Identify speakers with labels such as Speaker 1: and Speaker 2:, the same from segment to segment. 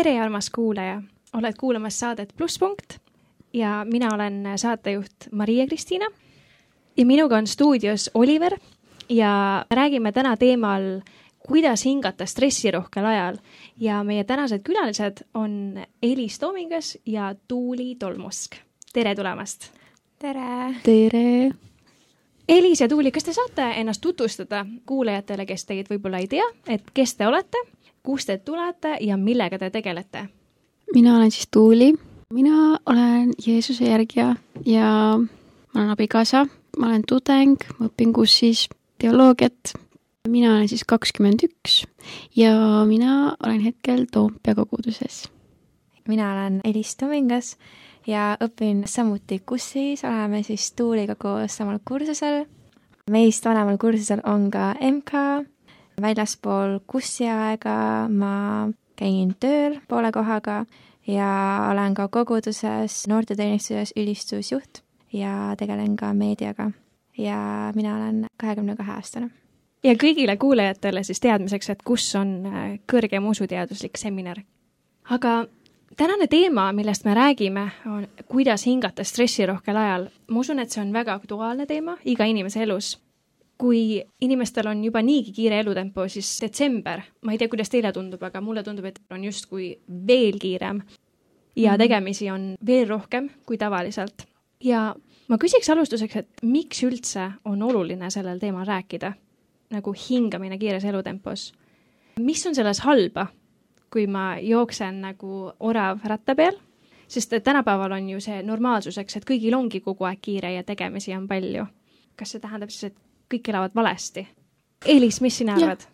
Speaker 1: tere, armas kuulaja, oled kuulamas saadet Plusspunkt ja mina olen saatejuht Maria-Kristiina ja minuga on stuudios Oliver ja räägime täna teemal, kuidas hingata stressirohkel ajal ja meie tänased külalised on Elis Toomingas ja Tuuli Tolmusk. tere tulemast!
Speaker 2: tere!
Speaker 3: tere!
Speaker 1: Elis ja Tuuli, kas te saate ennast tutvustada kuulajatele, kes teid võib-olla ei tea, et kes te olete, kust te tulete ja millega te tegelete?
Speaker 3: mina olen siis Tuuli, mina olen Jeesuse järgija ja ma olen abikaasa, ma olen tudeng, ma õpin KUS-is teoloogiat. mina olen siis kakskümmend üks ja mina olen hetkel Toompea koguduses.
Speaker 2: mina olen Elis Tomingas ja õpin samuti KUS-is, oleme siis Tuuliga koos samal kursusel. meist vanemal kursusel on ka MK, väljaspool KUS-i aega ma käin tööl poole kohaga ja olen ka koguduses noorteteenistuses ülistusjuht ja tegelen ka meediaga. ja mina olen kahekümne kahe aastane.
Speaker 1: ja kõigile kuulajatele siis teadmiseks, et kus on äh, kõrgem usuteaduslik seminar. aga tänane teema, millest me räägime, on kuidas hingata stressirohkel ajal. ma usun, et see on väga aktuaalne teema iga inimese elus. Kui inimestel on juba niigi kiire elutempo, siis detsember, ma ei tea, kuidas teile tundub, aga mulle tundub, et on justkui veel kiirem ja mhm. tegemisi on veel rohkem kui tavaliselt. ja ma küsiks alustuseks, et miks üldse on oluline sellel teemal rääkida, nagu hingamine kiires elutempos. mis on selles halba, kui ma jooksen nagu orav ratta peal, sest et tänapäeval on ju see normaalsuseks, et kõigil ongi kogu aeg kiire ja tegemisi on palju. kas see tähendab siis, et kõik elavad valesti? Elis, mis sina arvad?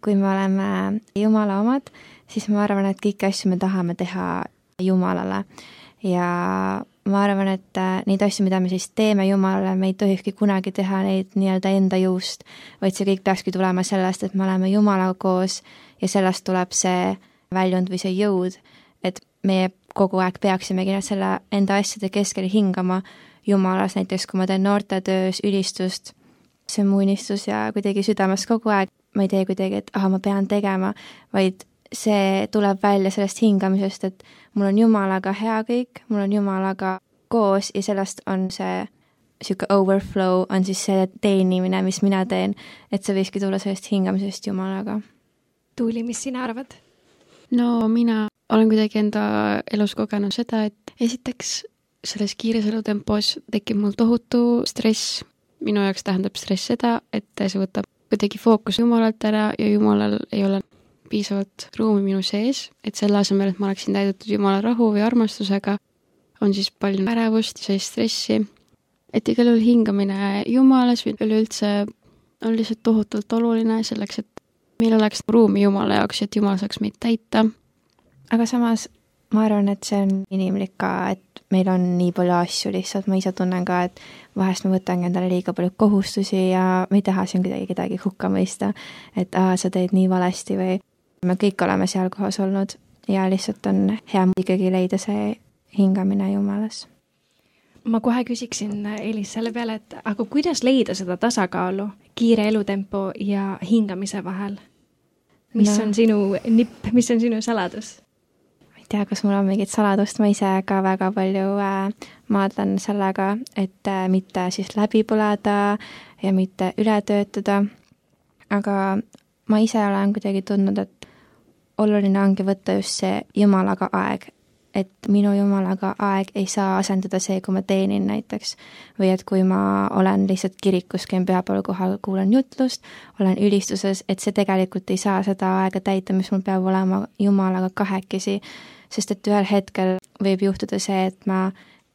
Speaker 2: kui me oleme Jumala omad, siis ma arvan, et kõiki asju me tahame teha Jumalale ja ma arvan, et äh, neid asju, mida me siis teeme Jumalale, me ei tohikski kunagi teha neid nii-öelda enda jõust, vaid see kõik peakski tulema sellest, et me oleme Jumalaga koos ja sellest tuleb see väljund või see jõud, et meie kogu aeg peaksimegi selle enda asjade keskel hingama Jumalas, näiteks kui ma teen noortetöös ülistust, see on mu unistus ja kuidagi südames kogu aeg, ma ei tee kuidagi, et ahah, ma pean tegema, vaid see tuleb välja sellest hingamisest, et mul on Jumalaga hea kõik, mul on Jumalaga koos ja sellest on see niisugune overflow, on siis see teenimine, mis mina teen, et see võikski tulla sellest hingamisest Jumalaga.
Speaker 1: Tuuli, mis sina arvad?
Speaker 3: no mina olen kuidagi enda elus kogenud seda, et esiteks selles kiires elutempos tekib mul tohutu stress. Minu jaoks tähendab stress seda, et see võtab kuidagi fookus Jumalalt ära ja Jumalal ei ole piisavalt ruumi minu sees, et selle asemel, et ma oleksin täidetud Jumala rahu või armastusega, on siis palju ärevust ja stressi. et igal juhul hingamine Jumalas või üleüldse on lihtsalt tohutult oluline selleks, et meil oleks ruumi Jumala jaoks, et Jumal saaks meid täita.
Speaker 2: aga samas ma arvan, et see on inimlik ka, et meil on nii palju asju lihtsalt, ma ise tunnen ka, et vahest ma võtangi endale liiga palju kohustusi ja ma ei taha siin kuidagi kedagi hukka mõista, et aa, sa teed nii valesti või me kõik oleme seal kohas olnud ja lihtsalt on hea ikkagi leida see hingamine Jumalas.
Speaker 1: ma kohe küsiksin, Elis, selle peale, et aga kuidas leida seda tasakaalu kiire elutempo ja hingamise vahel? mis no. on sinu nipp, mis on sinu saladus?
Speaker 2: Ei tea, kas mul on mingit saladust, ma ise ka väga palju äh, maadlen sellega, et äh, mitte siis läbi põleda ja mitte üle töötada. aga ma ise olen kuidagi tundnud, et oluline ongi võtta just see Jumalaga aeg, et minu Jumalaga aeg ei saa asendada see, kui ma teenin näiteks. või et kui ma olen lihtsalt kirikus, käin pühapäeval kohal, kuulan jutlust, olen ülistuses, et see tegelikult ei saa seda aega täita, mis mul peab olema Jumalaga kahekesi, sest et ühel hetkel võib juhtuda see, et ma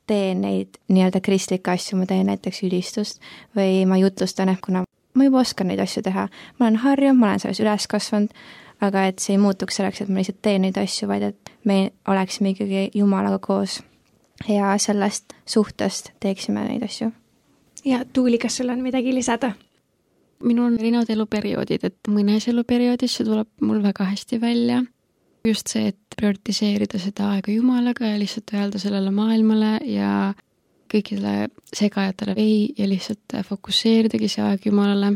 Speaker 2: teen neid nii-öelda kristlikke asju, ma teen näiteks ülistust või ma jutlustan, et kuna ma juba oskan neid asju teha, ma olen harjunud, ma olen selles üles kasvanud, aga et see ei muutuks selleks, et ma lihtsalt teen neid asju, vaid et me oleksime ikkagi Jumalaga koos ja sellest suhtest teeksime neid asju.
Speaker 1: ja Tuuli, kas sul on midagi lisada?
Speaker 3: minul on erinevad eluperioodid, et mõnes eluperioodis see tuleb mul väga hästi välja. Just see, et prioritiseerida seda aega Jumalaga ja lihtsalt öelda sellele maailmale ja kõikidele segajatele ei ja lihtsalt fokusseeridagi see aeg Jumalale.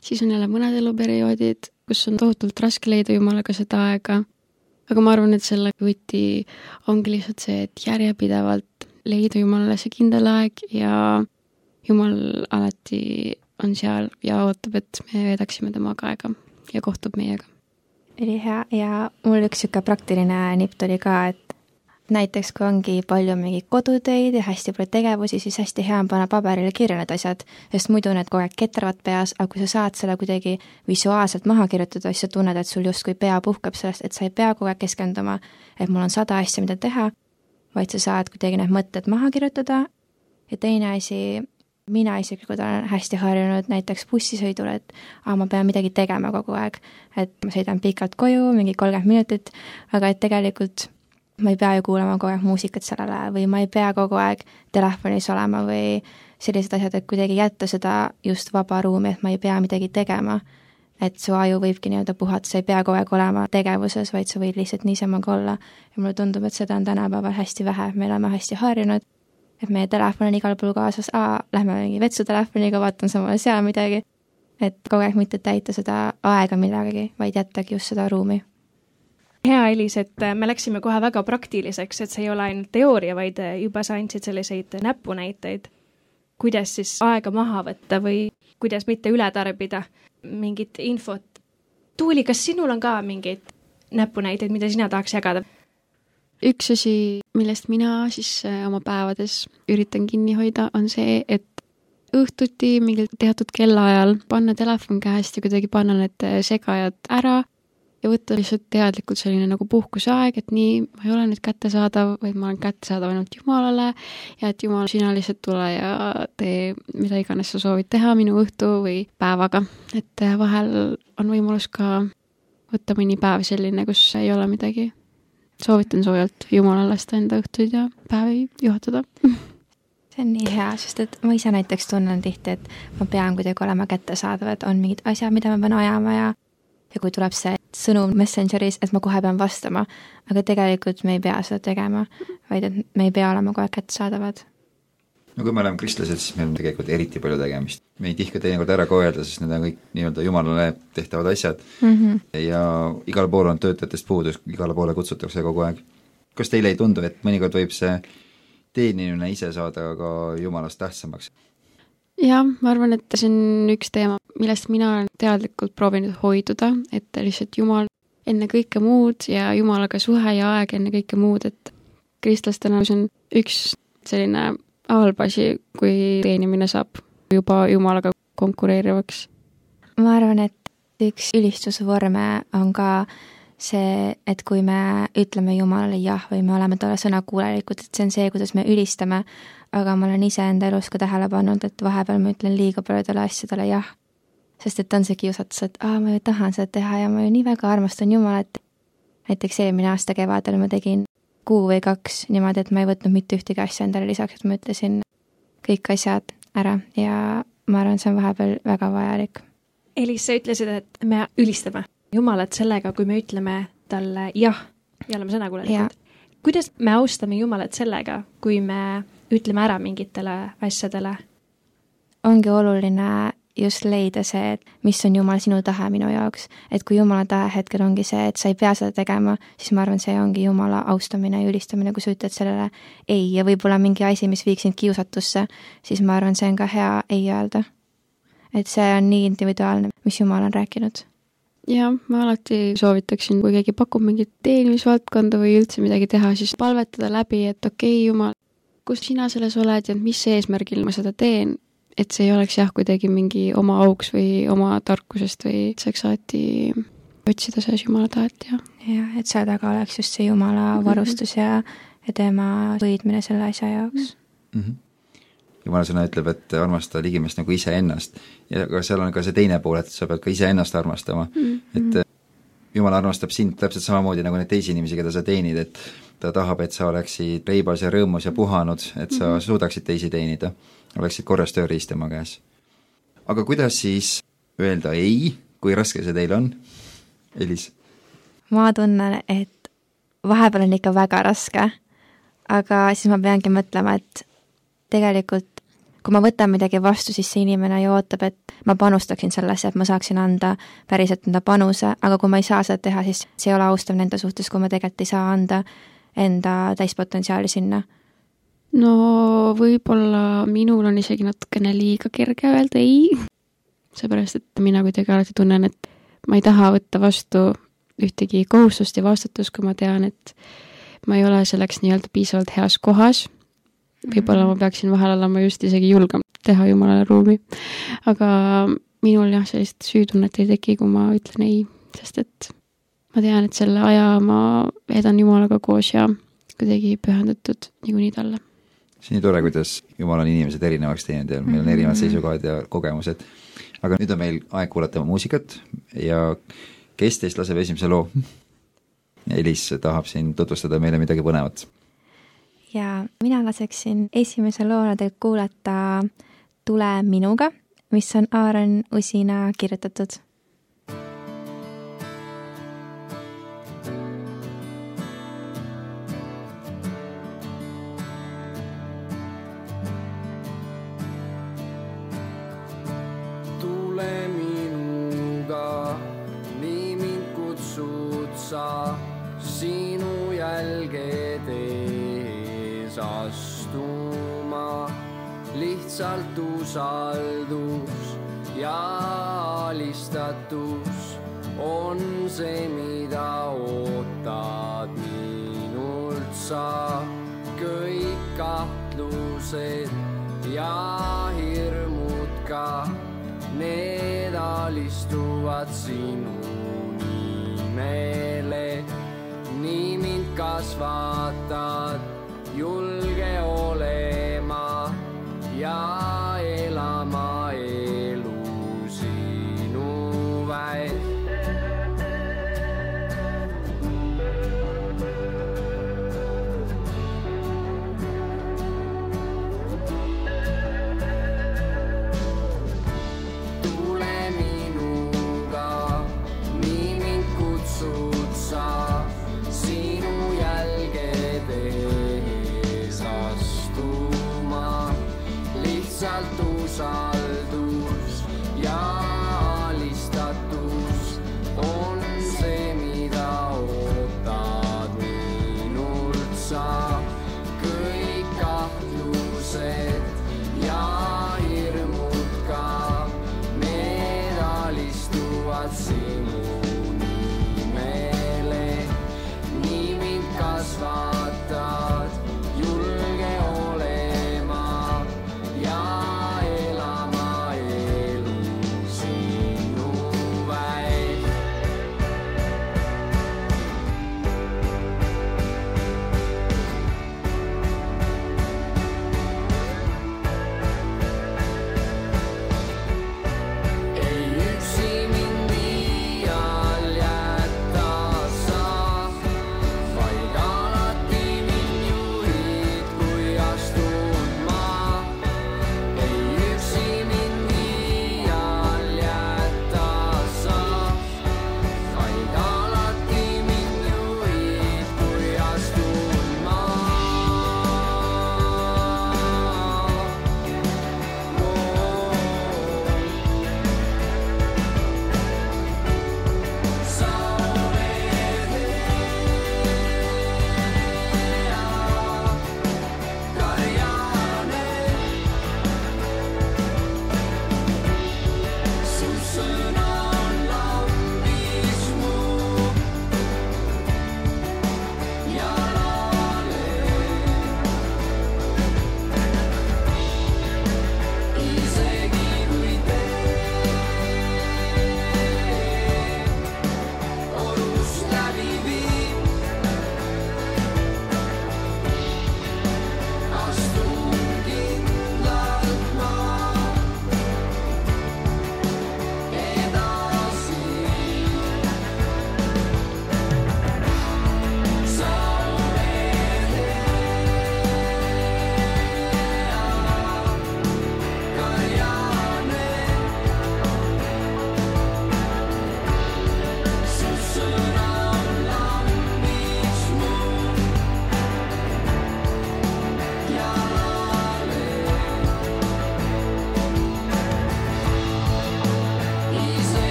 Speaker 3: siis on jälle mõned eluperioodid, kus on tohutult raske leida Jumalaga seda aega. aga ma arvan, et selle võti ongi lihtsalt see, et järjepidevalt leida Jumalale see kindel aeg ja Jumal alati on seal ja ootab, et me veedaksime temaga aega ja kohtub meiega.
Speaker 2: Ülihea ja mul üks niisugune praktiline nipp tuli ka, et näiteks kui ongi palju mingeid kodutöid ja hästi palju tegevusi, siis hästi hea on panna paberile kirja need asjad, sest muidu need kogu aeg ketravad peas, aga kui sa saad selle kuidagi visuaalselt maha kirjutada, siis sa tunned, et sul justkui pea puhkab sellest, et sa ei pea kogu aeg keskenduma, et mul on sada asja, mida teha, vaid sa saad kuidagi need mõtted maha kirjutada. Ja teine asi, mina isiklikult olen hästi harjunud näiteks bussisõidul, et aa, ma pean midagi tegema kogu aeg. et ma sõidan pikalt koju, mingi kolmkümmend minutit, aga et tegelikult ma ei pea ju kuulama kogu aeg muusikat sellel ajal või ma ei pea kogu aeg telefonis olema või sellised asjad, et kuidagi jätta seda just vaba ruumi, et ma ei pea midagi tegema. et su aju võibki nii-öelda puhata, sa ei pea kogu aeg olema tegevuses, vaid sa võid lihtsalt niisama olla. ja mulle tundub, et seda on tänapäeval hästi vähe, me oleme hästi harjunud et meie telefon on igal pool kaasas, aa, lähme mingi vetsutelefoniga, vaatan samal seal midagi. et kogu aeg mitte täita seda aega millegagi, vaid jättagi just seda ruumi.
Speaker 1: hea, Elis, et äh, me läksime kohe väga praktiliseks, et see ei ole ainult teooria, vaid äh, juba sa andsid selliseid näpunäiteid, kuidas siis aega maha võtta või kuidas mitte üle tarbida mingit infot. Tuuli, kas sinul on ka mingeid näpunäiteid, mida sina tahaks jagada?
Speaker 3: Üks asi, millest mina siis äh, oma päevades üritan kinni hoida, on see, et õhtuti mingil teatud kellaajal panna telefon käest ja kuidagi panna need äh, segajad ära ja võtta lihtsalt teadlikult selline nagu puhkuseaeg, et nii, ma ei ole nüüd kättesaadav, vaid ma olen kättesaadav ainult Jumalale ja et Jumal, sina lihtsalt tule ja tee mida iganes sa soovid teha minu õhtu või päevaga. et äh, vahel on võimalus ka võtta mõni päev selline, kus ei ole midagi soovitan soojalt Jumalal lasta enda õhtuid ja päevi juhatada.
Speaker 2: See on nii hea, sest et ma ise näiteks tunnen tihti, et ma pean kuidagi olema kättesaadav, et on mingid asjad, mida ma pean ajama ja ja kui tuleb see sõnum Messengeris, et ma kohe pean vastama, aga tegelikult me ei pea seda tegema, vaid et me ei pea olema kogu aeg kättesaadavad
Speaker 4: no kui me oleme kristlased, siis meil on tegelikult eriti palju tegemist. me ei tihka teinekord ära ka öelda, sest need on kõik nii-öelda jumalale tehtavad asjad mm -hmm. ja igal pool on töötajatest puudus, igale poole kutsutakse kogu aeg. kas teile ei tundu, et mõnikord võib see teenimine ise saada ka jumalast tähtsamaks?
Speaker 3: jah, ma arvan, et see on üks teema, millest mina olen teadlikult proovinud hoiduda, et lihtsalt Jumal enne kõike muud ja Jumalaga suhe ja aeg enne kõike muud, et kristlastena see on üks selline halb asi, kui teenimine saab juba Jumalaga konkureerivaks?
Speaker 2: ma arvan, et üks ülistusvorme on ka see, et kui me ütleme Jumalale jah või me oleme talle sõnakuulelikud, et see on see, kuidas me ülistame, aga ma olen iseenda elus ka tähele pannud, et vahepeal ma ütlen liiga paljudele asjadele jah. sest et on see kiusatus, et aa, ma ju tahan seda teha ja ma ju nii väga armastan Jumalat. näiteks eelmine aasta kevadel ma tegin kuu või kaks niimoodi, et ma ei võtnud mitte ühtegi asja endale lisaks, et ma ütlesin kõik asjad ära ja ma arvan, see on vahepeal väga vajalik.
Speaker 1: Elis, sa ütlesid, et me ülistame Jumalat sellega, kui me ütleme talle jah ja oleme sõnakuulelikud. kuidas me austame Jumalat sellega, kui me ütleme ära mingitele asjadele?
Speaker 2: ongi oluline just leida see, et mis on Jumal sinu tahe minu jaoks. et kui Jumala tahe hetkel ongi see, et sa ei pea seda tegema, siis ma arvan, see ongi Jumala austamine ja ülistamine, kui sa ütled sellele ei ja võib-olla mingi asi, mis viiks sind kiusatusse, siis ma arvan, see on ka hea ei öelda. et see on nii individuaalne, mis Jumal on rääkinud
Speaker 3: jah, ma alati soovitaksin, kui keegi pakub mingit teenimisvaldkonda või üldse midagi teha, siis palvetada läbi, et okei okay,, Jumal, kus sina selles oled ja mis eesmärgil ma seda teen et see ei oleks jah, kuidagi mingi oma auks või oma tarkusest või saaks alati otsida selles Jumala tahet ja.
Speaker 2: jah, et seal taga oleks just see Jumala mhm. varustus ja, ja tema võidmine selle asja jaoks mm. -hmm.
Speaker 4: Jumala sõna ütleb, et armasta ligimest nagu iseennast ja aga seal on ka see teine pool, et sa pead ka iseennast armastama mm, -hmm. et Jumal armastab sind täpselt samamoodi nagu neid teisi inimesi, keda sa teenid, et ta tahab, et sa oleksid reibas ja rõõmus ja puhanud, et sa mm -hmm. suudaksid teisi teenida oleksid korras tööriist tema käes. aga kuidas siis öelda ei, kui raske see teil on, Elis?
Speaker 2: ma tunnen, et vahepeal on ikka väga raske, aga siis ma peangi mõtlema, et tegelikult kui ma võtan midagi vastu, siis see inimene ju ootab, et ma panustaksin sellesse, et ma saaksin anda päriselt enda panuse, aga kui ma ei saa seda teha, siis see ei ole austav nende suhtes, kui ma tegelikult ei saa anda enda täispotentsiaali sinna
Speaker 3: no võib-olla minul on isegi natukene liiga kerge öelda ei, seepärast et mina kuidagi alati tunnen, et ma ei taha võtta vastu ühtegi kohustust ja vastutust, kui ma tean, et ma ei ole selleks nii-öelda piisavalt heas kohas. võib-olla ma peaksin vahel olema just isegi julgem teha jumalale ruumi. aga minul jah, sellist süütunnet ei teki, kui ma ütlen ei, sest et ma tean, et selle aja ma veedan Jumalaga koos ja kuidagi pühendatud niikuinii talle
Speaker 4: see on nii tore, kuidas Jumal on inimesed erinevaks teinud ja meil on erinevad mhm. seisukohad ja kogemused. aga nüüd on meil aeg kuulata muusikat ja kes teist laseb esimese loo? Elis tahab siin tutvustada meile midagi põnevat.
Speaker 2: ja mina laseksin esimese loona teil kuulata Tule minuga, mis on Aaron Usina kirjutatud
Speaker 5: lihtsalt usaldus ja alistatus on see, mida ootad minult sa. kõik kahtlused ja hirmud ka, need alistuvad sinu nimele. nii mind kasvatad, julge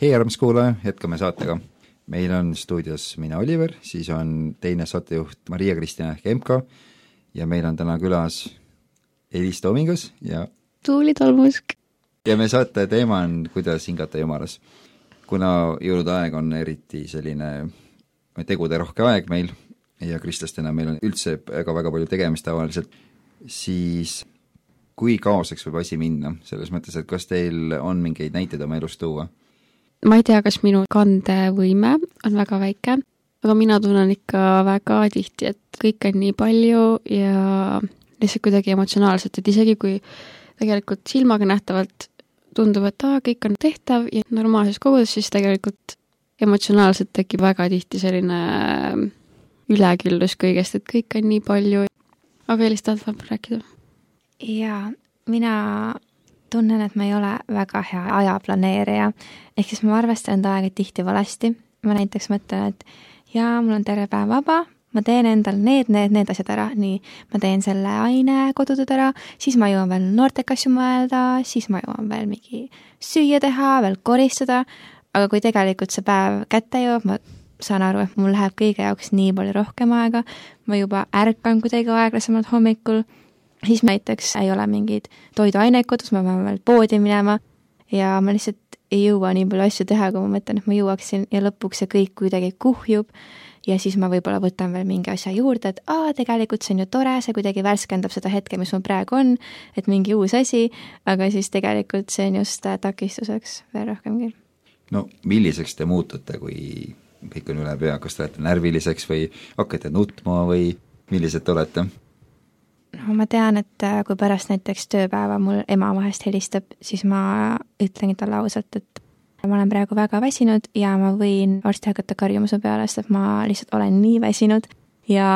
Speaker 4: hei, armas kuulaja, jätkame saatega. meil on stuudios mina, Oliver, siis on teine saatejuht Maria-Kristina ehk MK ja meil on täna külas Elis Toomingas ja
Speaker 3: Tuuli tolmusk.
Speaker 4: ja meie saate teema on kuidas hingata jumalas. kuna jõulude aeg on eriti selline teguderohke aeg meil ja kristlastena meil on üldse väga-väga palju tegemist tavaliselt, siis kui kaoseks võib asi minna, selles mõttes, et kas teil on mingeid näiteid oma elust tuua?
Speaker 3: Ma ei tea, kas minu kandevõime on väga väike, aga mina tunnen ikka väga tihti, et kõike on nii palju ja lihtsalt kuidagi emotsionaalselt, et isegi kui tegelikult silmaga nähtavalt tundub, et aa, kõik on tehtav ja normaalses kogudes, siis tegelikult emotsionaalselt tekib väga tihti selline üleküllus kõigest, et kõike on nii palju. aga Elis, tahad vahepeal rääkida?
Speaker 2: jaa, mina tunnen, et ma ei ole väga hea ajaplaneerija, ehk siis ma arvestan enda aega tihti valesti. ma näiteks mõtlen, et jaa, mul on terve päev vaba, ma teen endal need, need, need asjad ära, nii, ma teen selle aine kodutööd ära, siis ma jõuan veel noortega asju mõelda, siis ma jõuan veel mingi süüa teha, veel koristada, aga kui tegelikult see päev kätte jõuab, ma saan aru, et mul läheb kõige jaoks nii palju rohkem aega, ma juba ärkan kuidagi aeglasemalt hommikul siis näiteks ei ole mingeid toiduaineid kodus, ma pean veel poodi minema ja ma lihtsalt ei jõua nii palju asju teha, kui ma mõtlen, et ma jõuaksin ja lõpuks see kõik kuidagi kuhjub ja siis ma võib-olla võtan veel mingi asja juurde, et aa, tegelikult see on ju tore, see kuidagi värskendab seda hetke, mis mul praegu on, et mingi uus asi, aga siis tegelikult see on just äh, takistuseks veel rohkemgi.
Speaker 4: no milliseks te muutute, kui kõik on üle pea, kas te olete närviliseks või hakkate nutma või millised te olete?
Speaker 2: No ma tean, et äh, kui pärast näiteks tööpäeva mul ema vahest helistab, siis ma ütlengi talle ausalt, et ma olen praegu väga väsinud ja ma võin varsti hakata karjuma su peale, sest ma lihtsalt olen nii väsinud ja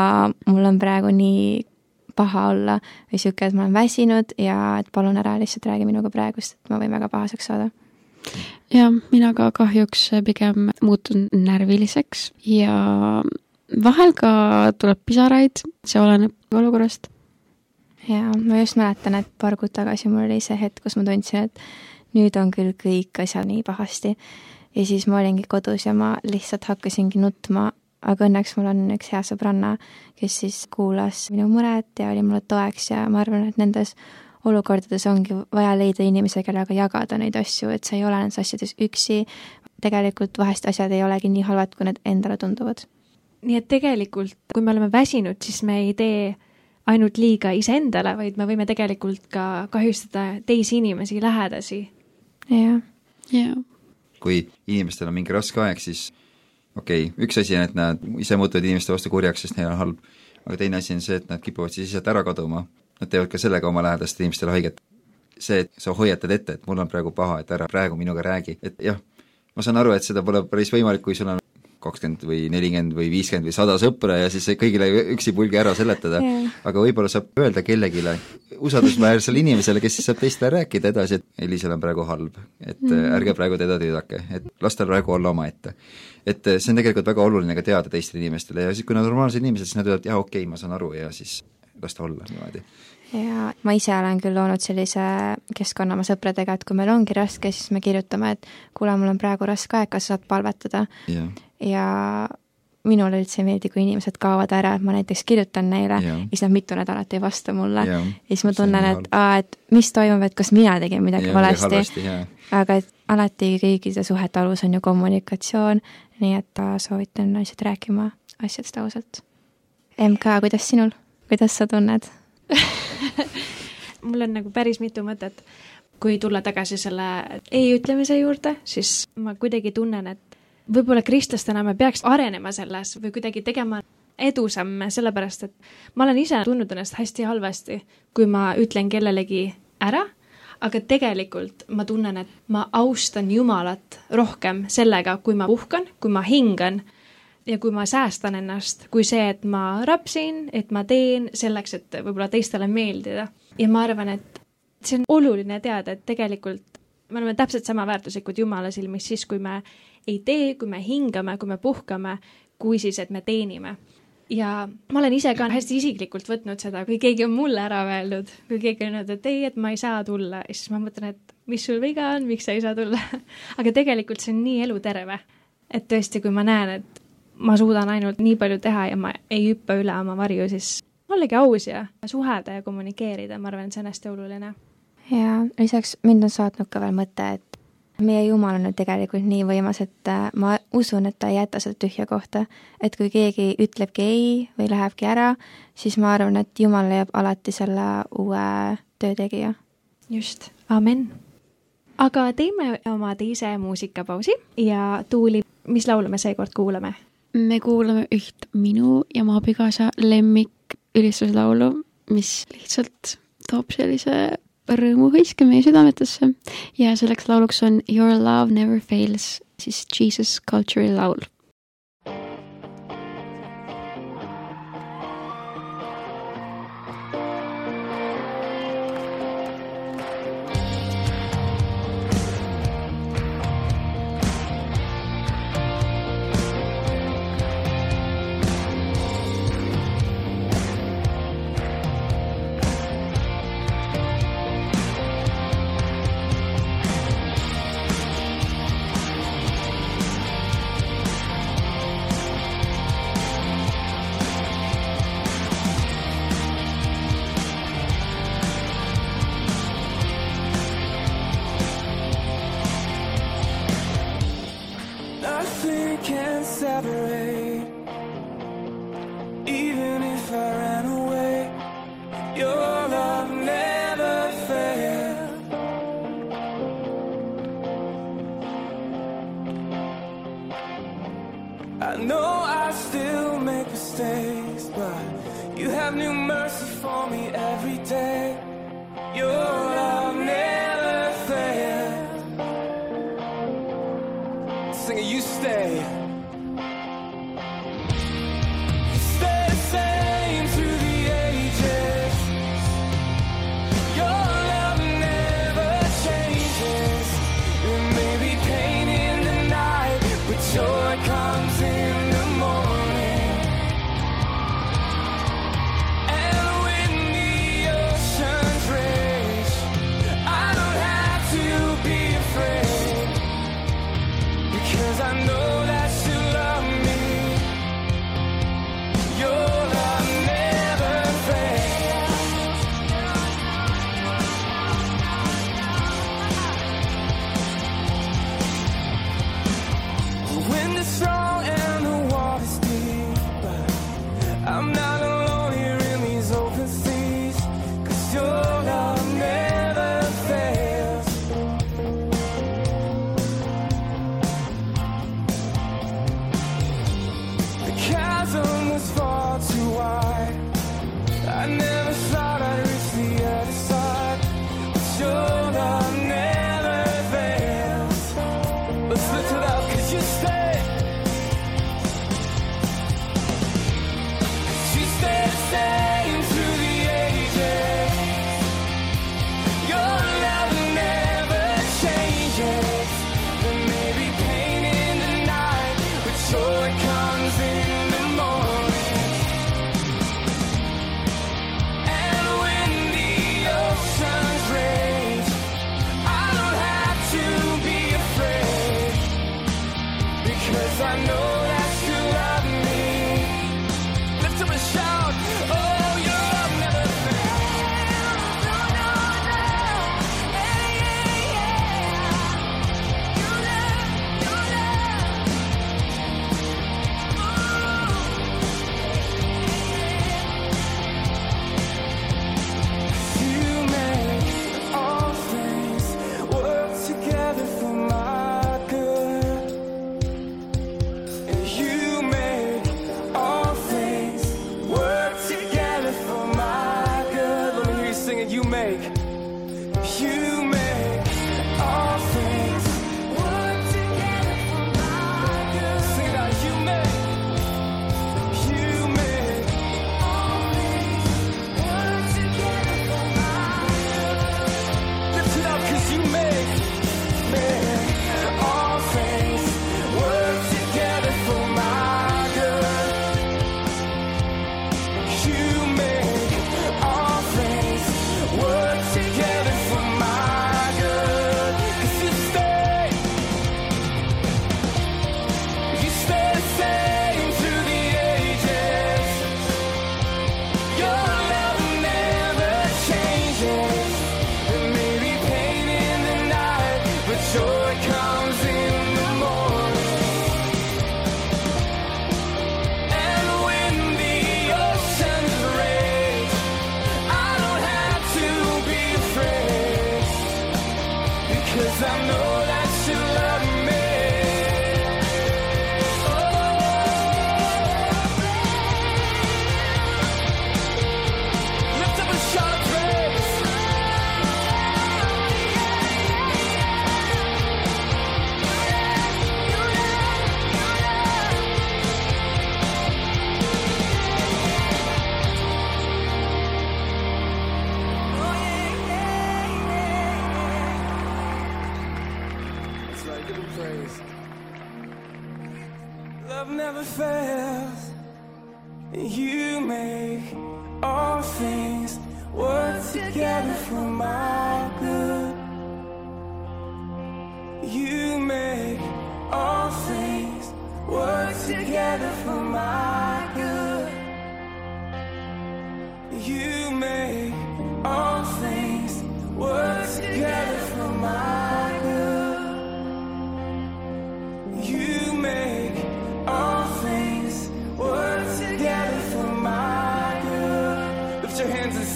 Speaker 2: mul on praegu nii paha olla või sihuke, et ma olen väsinud ja et palun ära lihtsalt räägi minuga praegu, sest et ma võin väga pahaseks saada.
Speaker 3: jah, mina ka kahjuks pigem muutun närviliseks ja vahel ka tuleb pisaraid, see oleneb olukorrast.
Speaker 2: Ja ma just mäletan, et paar kuud tagasi mul oli see hetk, kus ma tundsin, et nüüd on küll kõik asjad nii pahasti. ja siis ma olingi kodus ja ma lihtsalt hakkasingi nutma, aga õnneks mul on üks hea sõbranna, kes siis kuulas minu muret ja oli mulle toeks ja ma arvan, et nendes olukordades ongi vaja leida inimese, kellega jagada neid asju, et sa ei ole nendes asjades üksi. tegelikult vahest asjad ei olegi nii halvad, kui need endale tunduvad.
Speaker 1: nii et tegelikult, kui me oleme väsinud, siis me ei tee ainult liiga iseendale, vaid me võime tegelikult ka kahjustada teisi inimesi, lähedasi.
Speaker 2: jah
Speaker 3: jaa,
Speaker 4: kui inimestel on mingi raske aeg, siis okei okay,, üks asi on, et nad ise muutuvad inimeste vastu kurjaks, sest neil on halb, aga teine asi on see, et nad kipuvad siis lihtsalt ära kaduma. Nad teevad ka sellega oma lähedastele inimestele haiget. see, et sa hoiatad ette, et mul on praegu paha, et ära praegu minuga räägi, et jah, ma saan aru, et seda pole päris võimalik, kui sul on kakskümmend või nelikümmend või viiskümmend või sada sõpra ja siis kõigile üksipulgi ära seletada
Speaker 2: Jah.
Speaker 4: aga võib-olla saab öelda kellelegi usaldusväärsele inimesele, kes siis saab teistele rääkida edasi, et Elisel on praegu halb, et mm. ärge praegu teda tüdake, et las tal praegu olla omaette. et see on tegelikult väga oluline ka teada teistele inimestele ja siis, kui nad on normaalsed inimesed, siis nad ütlevad jaa, okei okay,, ma saan aru ja siis las ta olla niimoodi.
Speaker 2: ja ma ise olen küll loonud sellise keskkonna oma sõpradega, et kui meil ongi raske, siis me kirjutame, et kuule, mul on praegu raske aeg, kas sa saad palvetada
Speaker 4: jah,
Speaker 2: ja minule üldse ei meeldi, kui inimesed kaovad ära, et ma näiteks kirjutan neile ja siis nad mitu nädalat ei vasta mulle.
Speaker 4: Jah,
Speaker 2: ja siis ma tunnen, et aa, et mis toimub, et kas mina tegin midagi
Speaker 4: Ja
Speaker 2: valesti, aga et alati kõikide suhete alus on ju kommunikatsioon, nii et soovitan lihtsalt rääkima asjadest ausalt. MK, kuidas sinul, kuidas sa tunned?
Speaker 1: mul on nagu päris mitu mõtet. kui tulla tagasi selle ei ütlemise juurde, siis ma kuidagi tunnen, et võib-olla kristlastena me peaks arenema selles või kuidagi tegema edusamme, sellepärast et ma olen ise tundnud ennast hästi halvasti, kui ma ütlen kellelegi ära, aga tegelikult ma tunnen, et ma austan Jumalat rohkem sellega, kui ma puhkan, kui ma hingan ja kui ma säästan ennast, kui see, et ma rapsin, et ma teen selleks, et võib-olla teistele meeldida. ja ma arvan, et see on oluline teada, et tegelikult me oleme täpselt sama väärtuslikud Jumala silmis siis, kui me ei tee, kui me hingame, kui me puhkame, kui siis, et me teenime. ja ma olen ise ka hästi isiklikult võtnud seda, kui keegi on mulle ära öelnud, kui keegi on öelnud, et ei, et ma ei saa tulla, siis ma mõtlen, et mis sul viga on, miks sa ei saa tulla aga tegelikult see on nii eluterve. et tõesti, kui ma näen, et ma suudan ainult nii palju teha ja ma ei hüppa üle oma varju, siis ollagi aus ja suhelda ja kommunikeerida, ma arvan, et see on hästi oluline
Speaker 2: ja lisaks mind on saatnud ka veel mõte, et meie Jumal on ju tegelikult nii võimas, et äh, ma usun, et ta ei jäta seda tühja kohta. et kui keegi ütlebki ei või lähebki ära, siis ma arvan, et Jumal leiab alati selle uue töötegija.
Speaker 1: just, amin. aga teeme oma teise muusikapausi ja Tuuli, mis laulu me seekord kuulame?
Speaker 6: me kuulame üht minu ja mu abikaasa lemmik ülistuslaulu, mis lihtsalt toob sellise rõõmu hõiske meie südametesse. Ja selleks lauluks on Your love never fails, siis Jesus Culture'i laul.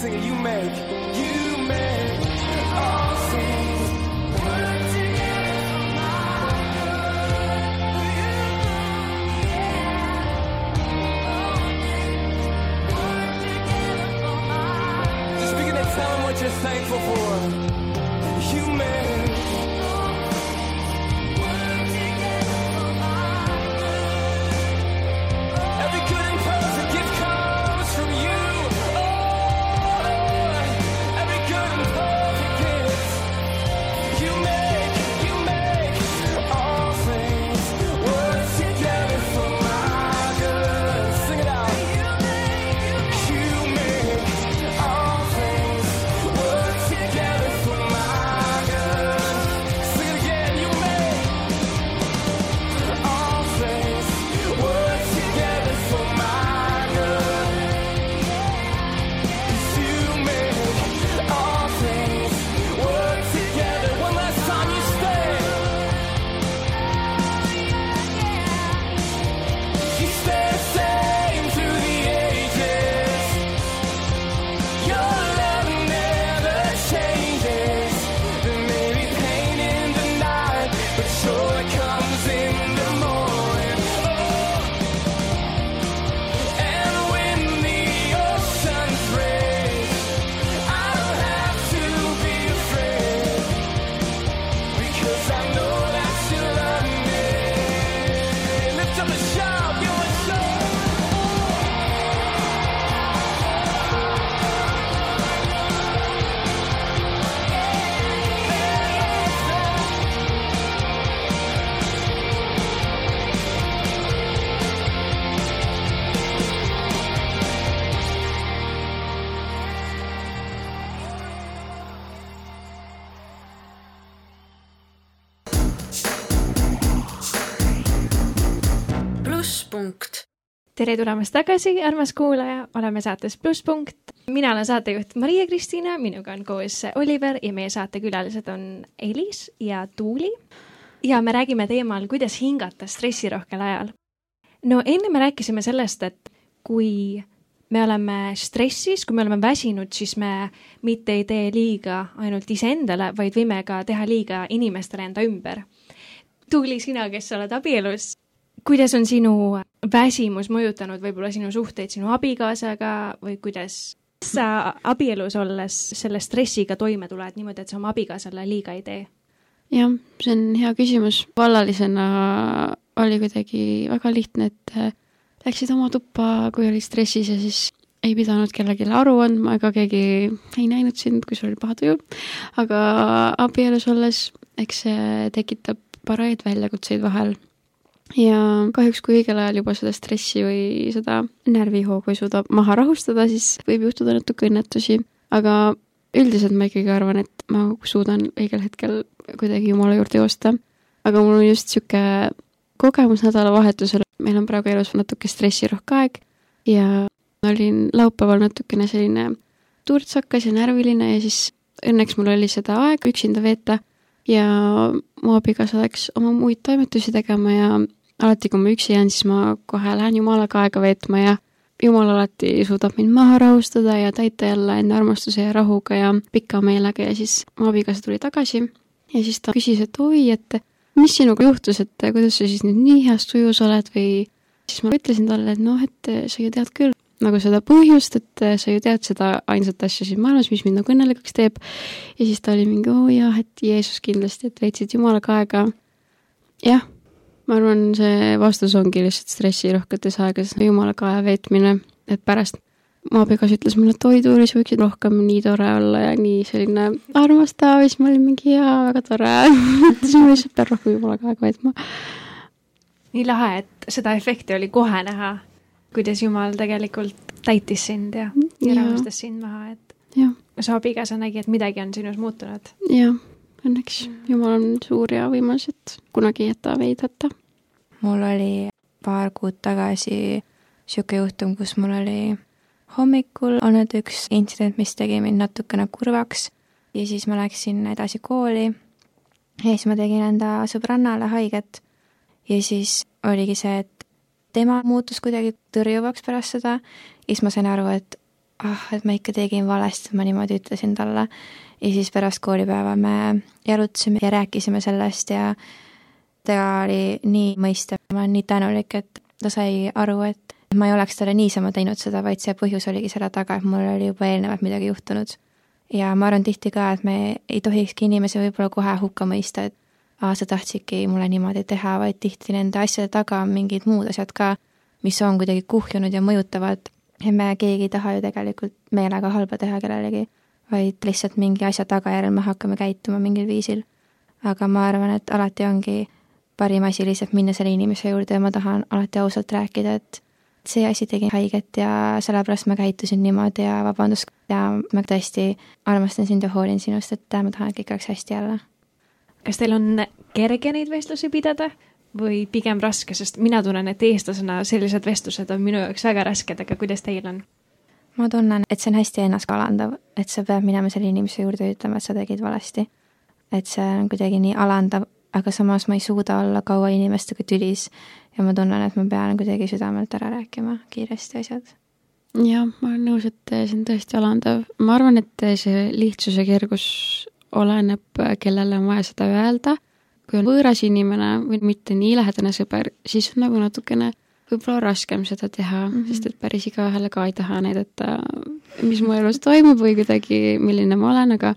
Speaker 7: Your
Speaker 6: hands and sing it. You make, you make all things work together for my good. What you're thankful for.
Speaker 1: Tere tulemast tagasi, armas kuulaja, oleme saates Plusspunkt. mina olen saatejuht Maria-Kristiina, minuga on koos Oliver ja meie saatekülalised on Elis ja Tuuli. ja me räägime teemal, kuidas hingata stressirohkel ajal. no enne me rääkisime sellest, et kui me oleme stressis, kui me oleme väsinud, siis me mitte ei tee liiga ainult iseendale, vaid võime ka teha liiga inimestele enda ümber. Tuuli, sina, kes sa oled abielus, kuidas on sinu väsimus mõjutanud võib-olla sinu suhteid sinu abikaasaga või kuidas sa abielus olles selle stressiga toime tuled niimoodi, et sa oma abikaasale liiga ei tee?
Speaker 3: jah, see on hea küsimus. vallalisena oli kuidagi väga lihtne, et äh, läksid oma tuppa, kui olid stressis ja siis ei pidanud kellelegi aru andma ega keegi ei näinud sind, kui sul oli paha tuju. aga abielus olles, eks see tekitab paraid väljakutseid vahel. Ja kahjuks, kui õigel ajal juba seda stressi või seda närvihoogu ei suuda maha rahustada, siis võib juhtuda natuke õnnetusi, aga üldiselt ma ikkagi arvan, et ma suudan õigel hetkel kuidagi Jumala juurde joosta. aga mul on just niisugune kogemus nädalavahetusel, meil on praegu elus natuke stressirohke aeg ja olin laupäeval natukene selline turtsakas ja närviline ja siis õnneks mul oli seda aega üksinda veeta ja mu abikaasa läks oma muid toimetusi tegema ja alati, kui ma üksi jään, siis ma kohe lähen Jumalaga aega veetma ja Jumal alati suudab mind maha rahustada ja täita jälle enda armastuse ja rahuga ja pika meelega ja siis mu abikaasa tuli tagasi ja siis ta küsis, et oi, et mis sinuga juhtus, et kuidas sa siis nüüd nii heas tujus oled või siis ma ütlesin talle, et noh, et sa ju tead küll nagu seda põhjust, et sa ju tead seda ainsat asja siin maailmas, mis mind nagu õnnelikuks teeb. ja siis ta oli mingi, oo jah, et Jeesus kindlasti, et veetsid Jumalaga aega. jah, ma arvan, see vastus ongi lihtsalt stressirohketes aegades Jumalaga aja veetmine, et pärast mu abikaasa ütles mulle, et oi, Tuuli, sa võiksid rohkem nii tore olla ja nii selline armastav ja siis ma olin mingi jaa, väga tore mõtlesin, ma lihtsalt pean rohkem jumalaga aega veetma.
Speaker 1: nii lahe, et seda efekti oli kohe näha, kuidas Jumal tegelikult täitis sind ja, ja rahustas sind maha, et
Speaker 3: jah,
Speaker 1: su abikaasa nägi, et midagi on sinus muutunud.
Speaker 3: jah, õnneks Jumal on suur ja võimas, et kunagi ei jäta meid hätta.
Speaker 2: mul oli paar kuud tagasi niisugune juhtum, kus mul oli hommikul olnud üks intsident, mis tegi mind natukene kurvaks ja siis ma läksin edasi kooli ja siis ma tegin enda sõbrannale haiget. ja siis oligi see, et tema muutus kuidagi tõrjuvaks pärast seda ja siis ma sain aru, et ah, et ma ikka tegin valesti, ma niimoodi ütlesin talle. ja siis pärast koolipäeva me jalutasime ja rääkisime sellest ja ta oli nii mõistev, ma olen nii tänulik, et ta sai aru, et ma ei oleks talle niisama teinud seda, vaid see põhjus oligi selle taga, et mul oli juba eelnevalt midagi juhtunud. ja ma arvan tihti ka, et me ei tohikski inimesi võib-olla kohe hukka mõista, et aa, sa tahtsidki mulle niimoodi teha, vaid tihti nende asjade taga on mingid muud asjad ka, mis on kuidagi kuhjunud ja mõjutavad ja me keegi ei taha ju tegelikult meelega halba teha kellelegi, vaid lihtsalt mingi asja tagajärjel me hakkame käituma mingil viisil. aga ma arvan, et alati ongi parim asi lihtsalt minna selle inimese juurde ja ma tahan alati ausalt rääkida, et see asi tegi haiget ja sellepärast ma käitusin niimoodi ja vabandust ja ma tõesti armastan sind ja hoolin sinust, et ma tahan, et kõik oleks hästi jälle.
Speaker 1: kas teil on kerge neid vestlusi pidada või pigem raske, sest mina tunnen, et eestlasena sellised vestlused on minu jaoks väga rasked, aga kuidas teil on?
Speaker 2: ma tunnen, et see on hästi ennast alandav, et sa pead minema selle inimese juurde ja ütlema, et sa tegid valesti. et see on kuidagi nii alandav, aga samas ma ei suuda olla kaua inimestega tülis ja ma tunnen, et ma pean kuidagi südamelt ära rääkima kiiresti asjad.
Speaker 3: jah, ma olen nõus, et see on tõesti alandav. ma arvan, et see lihtsus ja kergus oleneb, kellele on vaja seda öelda. Kui on võõras inimene või mitte nii lähedane sõber, siis on nagu natukene võib-olla raskem seda teha mm,
Speaker 2: Mhm.
Speaker 3: -hmm. sest et päris igaühele ka ei taha näidata, mis mu elus toimub või kuidagi, milline ma olen, aga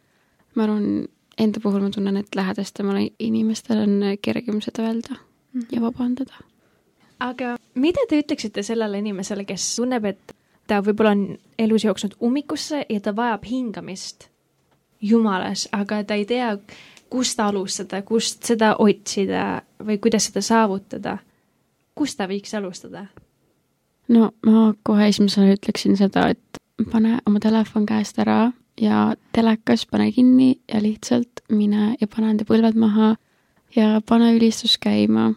Speaker 3: ma arvan, enda puhul ma tunnen, et lähedastemale inimestele on kergem seda öelda ja vabandada.
Speaker 1: aga mida te ütleksite sellele inimesele, kes tunneb, et ta võib-olla on elus jooksnud ummikusse ja ta vajab hingamist Jumalas, aga ta ei tea, kust alustada, kust seda otsida või kuidas seda saavutada. kust ta võiks alustada?
Speaker 3: no ma kohe esimesena ütleksin seda, et pane oma telefon käest ära ja telekas pane kinni ja lihtsalt mine ja pane enda põlved maha ja pane ülistus käima.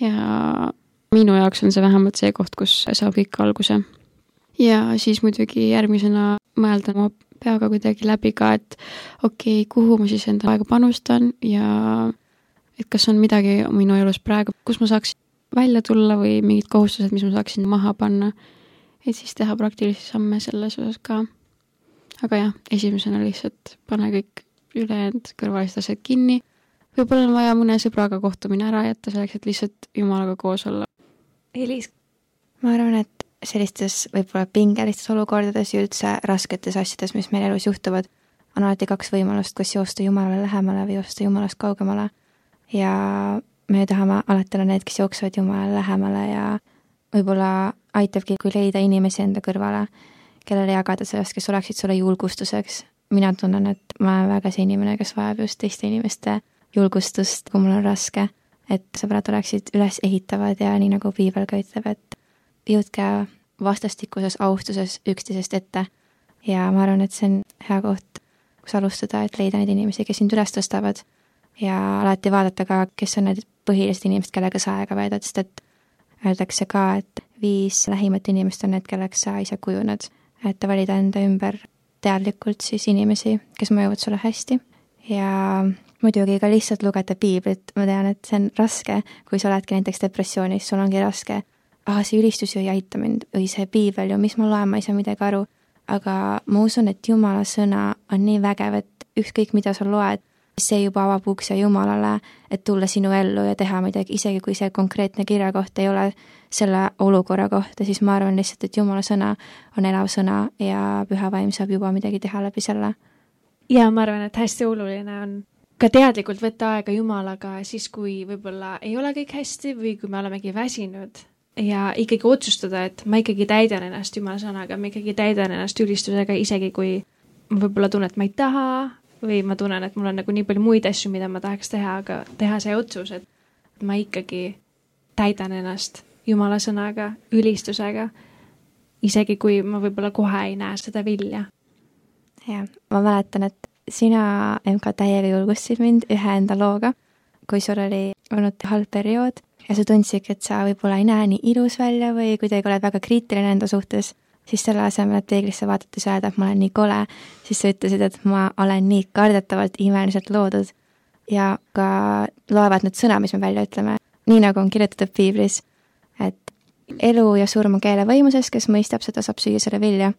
Speaker 3: ja minu jaoks on see vähemalt see koht, kus saab kõik alguse. ja siis muidugi järgmisena mõelda oma peaga kuidagi läbi ka, et okei okay,, kuhu ma siis enda aega panustan ja et kas on midagi minu elus praegu, kus ma saaksin välja tulla või mingid kohustused, mis ma saaksin maha panna. et siis teha praktilisi samme selles osas ka. aga jah, esimesena lihtsalt pane kõik ülejäänud kõrvalised asjad kinni. võib-olla on vaja mõne sõbraga kohtumine ära jätta selleks, et lihtsalt jumalaga koos olla.
Speaker 1: Elis,
Speaker 2: ma arvan, et sellistes võib-olla pingelistes olukordades ja üldse rasketes asjades, mis meil elus juhtuvad, on alati kaks võimalust, kas joosta Jumalale lähemale või joosta Jumalast kaugemale. ja me tahame alati olla need, kes jooksevad Jumalale lähemale ja võib-olla aitabki, kui leida inimesi enda kõrvale, kellele jagada sellest, kes oleksid sulle julgustuseks. mina tunnen, et ma olen väga see inimene, kes vajab just teiste inimeste julgustust, kui mul on raske. et sõbrad oleksid ülesehitavad ja nii nagu piibel ka ütleb, et jõudke vastastikuses austuses üksteisest ette. ja ma arvan, et see on hea koht, kus alustada, et leida neid inimesi, kes sind üles tõstavad ja alati vaadata ka, kes on need põhilised inimesed, kellega sa aega veedad, sest et öeldakse ka, et viis lähimat inimest on need, kelleks sa ise kujuned. et valida enda ümber teadlikult siis inimesi, kes mõjuvad sulle hästi ja muidugi ka lihtsalt lugeda piiblit, ma tean, et see on raske, kui sa oledki näiteks depressioonis, sul ongi raske, ah, see ülistus ju ei aita mind või see piibel ju, mis ma loen, ma ei saa midagi aru. aga ma usun, et Jumala sõna on nii vägev, et ükskõik, mida sa loed, see juba avab ukse Jumalale, et tulla sinu ellu ja teha midagi, isegi kui see konkreetne kirjakoht ei ole selle olukorra kohta, siis ma arvan lihtsalt, et Jumala sõna on elav sõna ja püha vaim saab juba midagi teha läbi selle.
Speaker 1: ja ma arvan, et hästi oluline on ka teadlikult võtta aega Jumalaga siis, kui võib-olla ei ole kõik hästi või kui me olemegi väsinud ja ikkagi otsustada, et ma ikkagi täidan ennast Jumala sõnaga, ma ikkagi täidan ennast ülistusega, isegi kui ma võib-olla tunnen, et ma ei taha või ma tunnen, et mul on nagu nii palju muid asju, mida ma tahaks teha, aga teha see otsus, et ma ikkagi täidan ennast Jumala sõnaga, ülistusega, isegi kui ma võib-olla kohe ei näe seda vilja.
Speaker 2: jah, ma mäletan, et sina, MK, täiega julgustasid mind ühe enda looga, kui sul oli olnud halb periood ja sa tundsidki, et sa võib-olla ei näe nii ilus välja või kuidagi oled väga kriitiline enda suhtes, siis selle asemel, et peeglisse vaadates öelda, et ma olen nii kole, siis sa ütlesid, et ma olen nii kardetavalt imeliselt loodud. ja ka loevad need sõna, mis me välja ütleme, nii nagu on kirjutatud piiblis, et elu ja surm on keele võimuses, kes mõistab, seda saab süüa selle vilja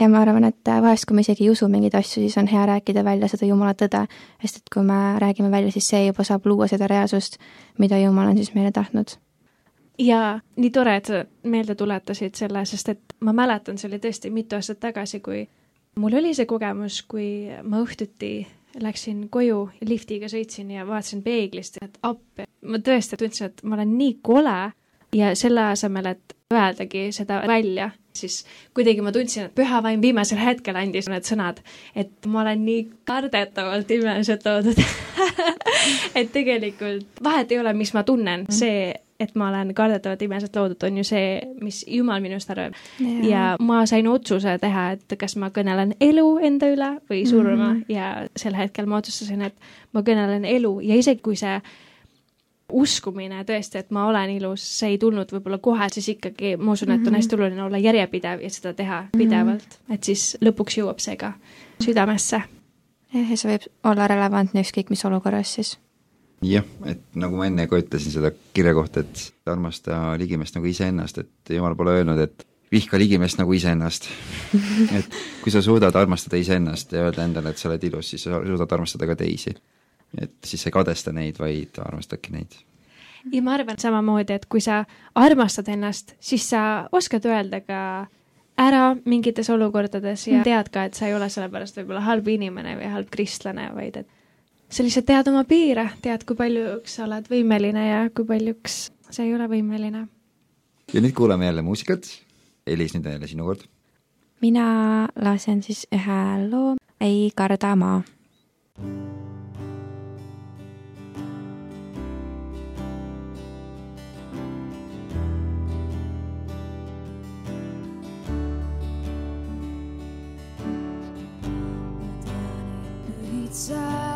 Speaker 2: ja ma arvan, et vahest, kui me isegi ei usu mingeid asju, siis on hea rääkida välja seda Jumala tõde, sest et kui me räägime välja, siis see juba saab luua seda reaalsust, mida Jumal on siis meile tahtnud.
Speaker 1: ja nii tore, et sa meelde tuletasid selle, sest et ma mäletan, see oli tõesti mitu aastat tagasi, kui mul oli see kogemus, kui ma õhtuti läksin koju liftiga sõitsin ja vaatasin peeglist, et appi, ma tõesti tundsin, et ma olen nii kole ja selle asemel, et öeldagi seda välja, siis kuidagi ma tundsin, et püha vaim viimasel hetkel andis need sõnad, et ma olen nii kardetavalt imeliselt loodud et tegelikult vahet ei ole, mis ma tunnen, see, et ma olen kardetavalt imeliselt loodud, on ju see, mis Jumal minust arvab. ja ma sain otsuse teha, et kas ma kõnelen elu enda üle või surma. Mm -hmm. ja sel hetkel ma otsustasin, et ma kõnelen elu. Ja isegi kui see uskumine tõesti, et ma olen ilus, see ei tulnud võib-olla kohe, siis ikkagi ma usun, et on hästi oluline olla järjepidev ja seda teha pidevalt, et siis lõpuks jõuab see ka südamesse.
Speaker 2: jah, ja see võib olla relevantne ükskõik mis olukorras siis.
Speaker 4: jah, et nagu ma enne ka ütlesin seda kirja kohta, et armasta ligimest nagu iseennast, et jumal pole öelnud, et vihka ligimest nagu iseennast. et kui sa suudad armastada iseennast ja öelda endale, et sa oled ilus, siis sa suudad armastada ka teisi et siis sa ei kadesta neid, vaid armastadki neid.
Speaker 1: ja ma arvan samamoodi, et kui sa armastad ennast, siis sa oskad öelda ka ära mingites olukordades ja tead ka, et sa ei ole sellepärast võib-olla halb inimene või halb kristlane, vaid et sa lihtsalt tead oma piire, tead, kui paljuks sa oled võimeline ja kui paljuks sa ei ole võimeline.
Speaker 4: ja nüüd kuulame jälle muusikat. Elis, nüüd on jälle sinu kord.
Speaker 2: mina lasen siis ühe loo Ei karda maa.
Speaker 8: juhid sa iga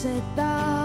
Speaker 8: sina asetad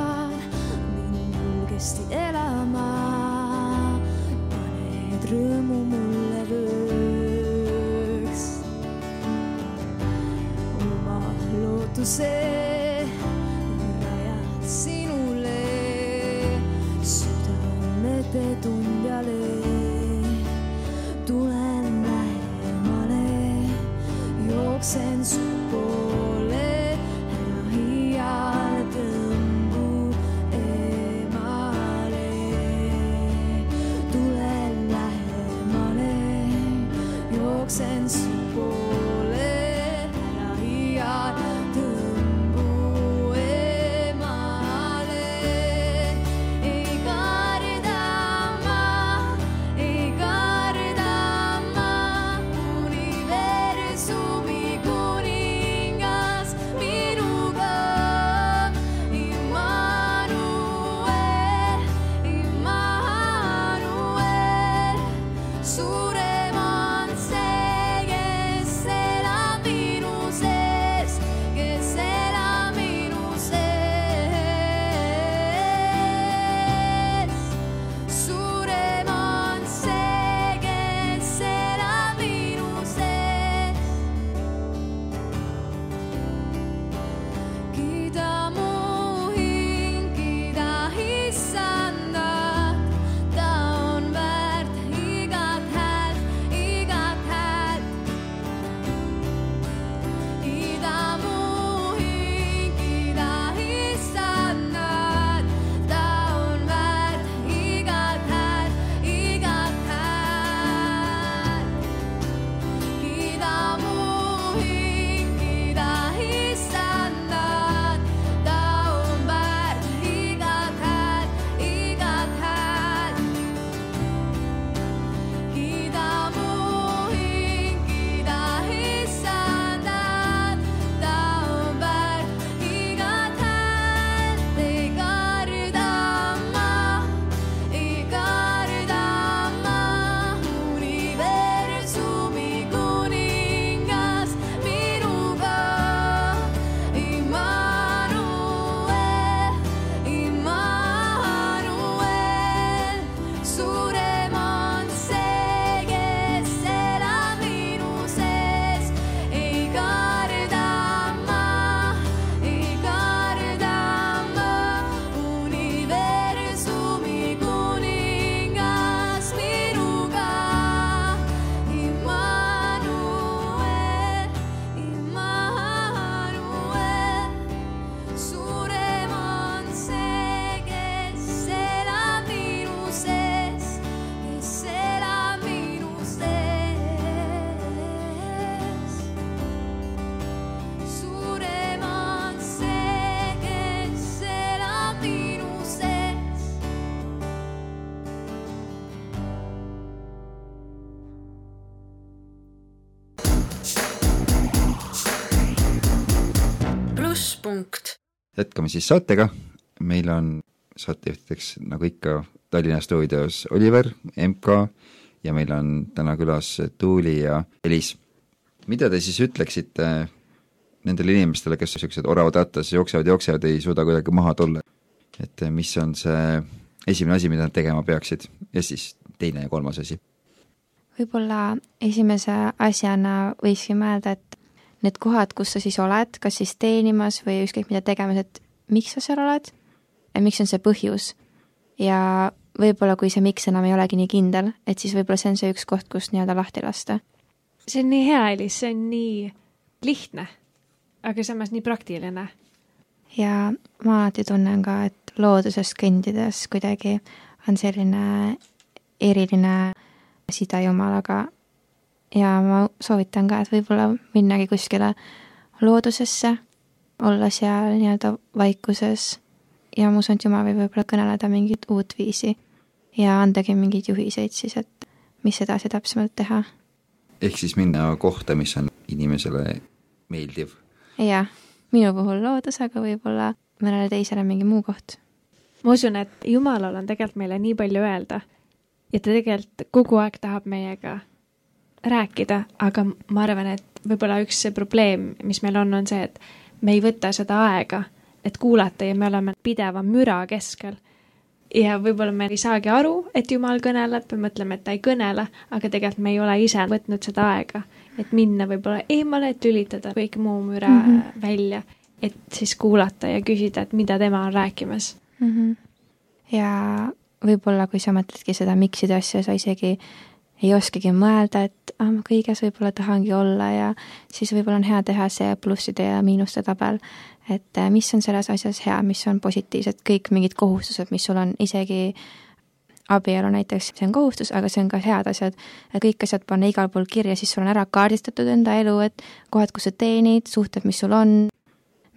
Speaker 4: jätkame siis saatega, meil on saatejuhtideks nagu ikka Tallinna stuudios Oliver, MK ja meil on täna külas Tuuli ja Elis. mida te siis ütleksite nendele inimestele, kes niisugused oravad rattas jooksevad, jooksevad, ei suuda kuidagi maha tulla? et mis on see esimene asi, mida nad tegema peaksid ja siis teine ja kolmas asi?
Speaker 2: võib-olla esimese asjana võikski mõelda, et need kohad, kus sa siis oled, kas siis teenimas või ükskõik mida tegemas, et miks sa seal oled ja miks on see põhjus. ja võib-olla, kui see miks enam ei olegi nii kindel, et siis võib-olla see on see üks koht, kus nii-öelda lahti lasta.
Speaker 1: see on nii hea, Elis, see on nii lihtne, aga samas nii praktiline.
Speaker 2: ja ma alati tunnen ka, et looduses kõndides kuidagi on selline eriline side Jumalaga ja ma soovitan ka, et võib-olla minnagi kuskile loodusesse, olla seal nii-öelda vaikuses ja ma usun, et Jumal võib võib-olla kõneleda mingit uut viisi ja andagi mingeid juhiseid siis, et mis edasi täpsemalt teha.
Speaker 4: ehk siis minna kohta, mis on inimesele meeldiv.
Speaker 2: jah, minu puhul loodus, aga võib-olla mõnele teisele mingi muu koht.
Speaker 1: ma usun, et Jumalal on tegelikult meile nii palju öelda ja ta tegelikult kogu aeg tahab meiega rääkida, aga ma arvan, et võib-olla üks see probleem, mis meil on, on see, et me ei võta seda aega, et kuulata ja me oleme pideva müra keskel. ja võib-olla me ei saagi aru, et Jumal kõneleb, me mõtleme, et ta ei kõnele, aga tegelikult me ei ole ise võtnud seda aega, et minna võib-olla eemale, et lülitada kõik muu müra mm -hmm. välja, et siis kuulata ja küsida, et mida tema on rääkimas
Speaker 2: mm. -hmm. ja võib-olla, kui sa mõtledki seda mikside asja, sa isegi ei oskagi mõelda, et ah, ma kõiges võib-olla tahangi olla ja siis võib-olla on hea teha see plusside ja miinuste tabel, et eh, mis on selles asjas hea, mis on positiivsed, kõik mingid kohustused, mis sul on, isegi abielu näiteks, see on kohustus, aga see on ka head asjad. kõik asjad panna igal pool kirja, siis sul on ära kaardistatud enda elu, et kohad, kus sa teenid, suhted, mis sul on,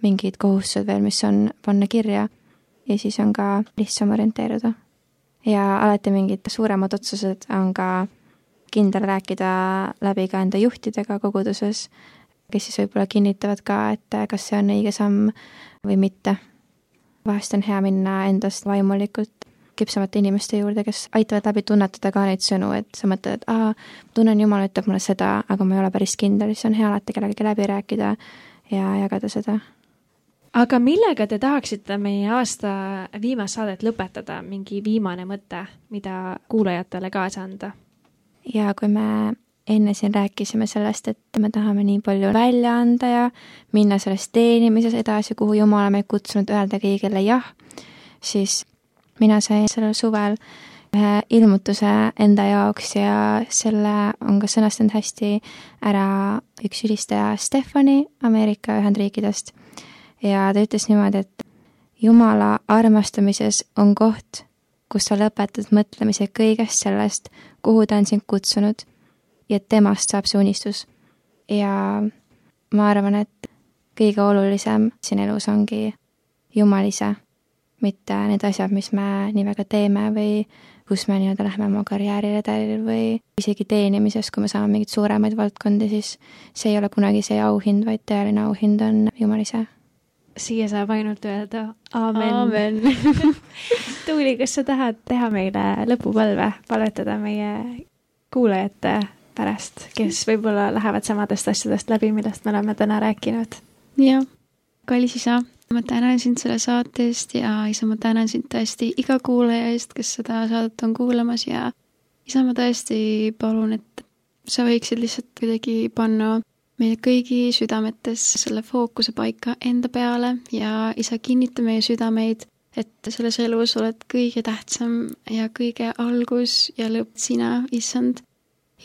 Speaker 2: mingid kohustused veel, mis on panna kirja ja siis on ka lihtsam orienteeruda. ja alati mingid suuremad otsused on ka kindel rääkida läbi ka enda juhtidega koguduses, kes siis võib-olla kinnitavad ka, et kas see on õige samm või mitte. vahest on hea minna endast vaimulikult küpsemate inimeste juurde, kes aitavad läbi tunnetada ka neid sõnu, et sa mõtled, et aa, tunnen, Jumal ütleb mulle seda, aga ma ei ole päris kindel, siis on hea alati kellegagi läbi rääkida ja jagada seda
Speaker 1: aga millega te tahaksite meie aasta viimast saadet lõpetada, mingi viimane mõte, mida kuulajatele kaasa anda?
Speaker 2: Ja kui me enne siin rääkisime sellest, et me tahame nii palju välja anda ja minna selles teenimises edasi, kuhu Jumal on meid kutsunud, öelda kõigile jah, siis mina sain sellel suvel ühe ilmutuse enda jaoks ja selle on ka sõnastanud hästi ära üks ülistaja Stefani Ameerika Ühendriikidest. ja ta ütles niimoodi, et Jumala armastamises on koht, kus sa lõpetad mõtlemise kõigest sellest, kuhu ta on sind kutsunud ja temast saab see unistus. ja ma arvan, et kõige olulisem siin elus ongi Jumal ise, mitte need asjad, mis me nii väga teeme või kus me nii-öelda lähme oma karjääriredelil või isegi teenimises, kui me saame mingeid suuremaid valdkondi, siis see ei ole kunagi see auhind, vaid tõeline auhind on Jumal ise.
Speaker 1: Siia saab ainult öelda aamen,
Speaker 3: aamen.
Speaker 1: Tuuli, kas sa tahad teha meile lõpupalve, palvetada meie kuulajate pärast, kes võib-olla lähevad samadest asjadest läbi, millest me oleme täna rääkinud?
Speaker 3: jah, kallis isa, ma tänan sind selle saate eest ja isa, ma tänan sind tõesti iga kuulaja eest, kes seda saadet on kuulamas ja isa, ma tõesti palun, et sa võiksid lihtsalt kuidagi panna meie kõigi südametes selle fookuse paika enda peale ja isa, kinnita meie südameid, et selles elus oled kõige tähtsam ja kõige algus ja lõpp sina, issand.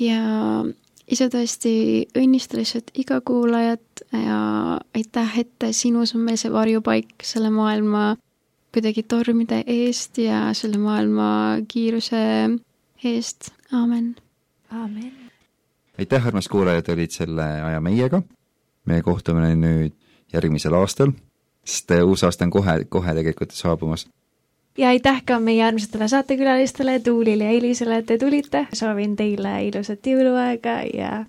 Speaker 3: ja isa tõesti õnnista lihtsalt iga kuulajat ja aitäh, et sinus on meil see varjupaik selle maailma kuidagi tormide eest ja selle maailma kiiruse eest, aamen.
Speaker 1: aamen.
Speaker 4: Aitäh, armas kuulaja, et olid selle aja meiega. me kohtume nüüd järgmisel aastal, sest uus aasta on kohe, kohe tegelikult saabumas.
Speaker 1: ja aitäh ka meie armsatele saatekülalistele Tuulile ja Elisele, et te tulite. soovin teile ilusat jõuluaega ja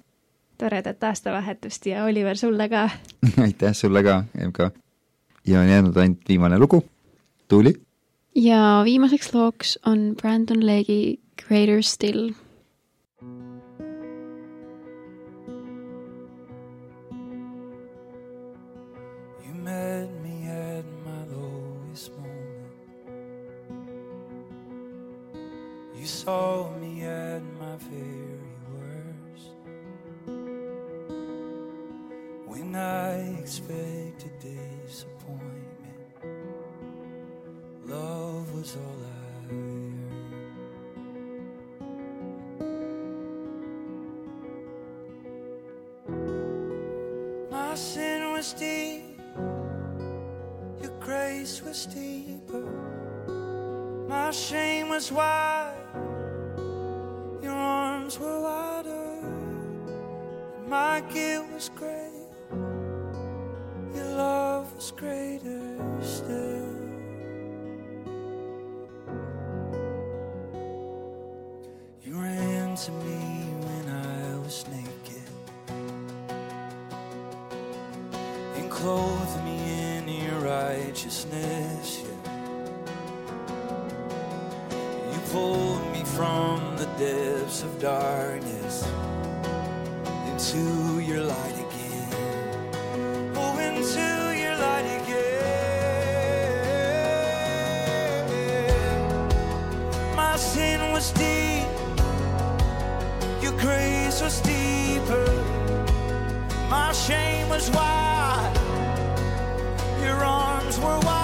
Speaker 1: toredat aastavahetust ja Oliver, sulle ka.
Speaker 4: aitäh sulle ka, MK. ja on jäänud ainult viimane lugu. Tuuli.
Speaker 3: ja viimaseks looks on Brandon Leggi Greater Still
Speaker 6: was deep, your grace was deeper. My shame was wide, your arms were wider.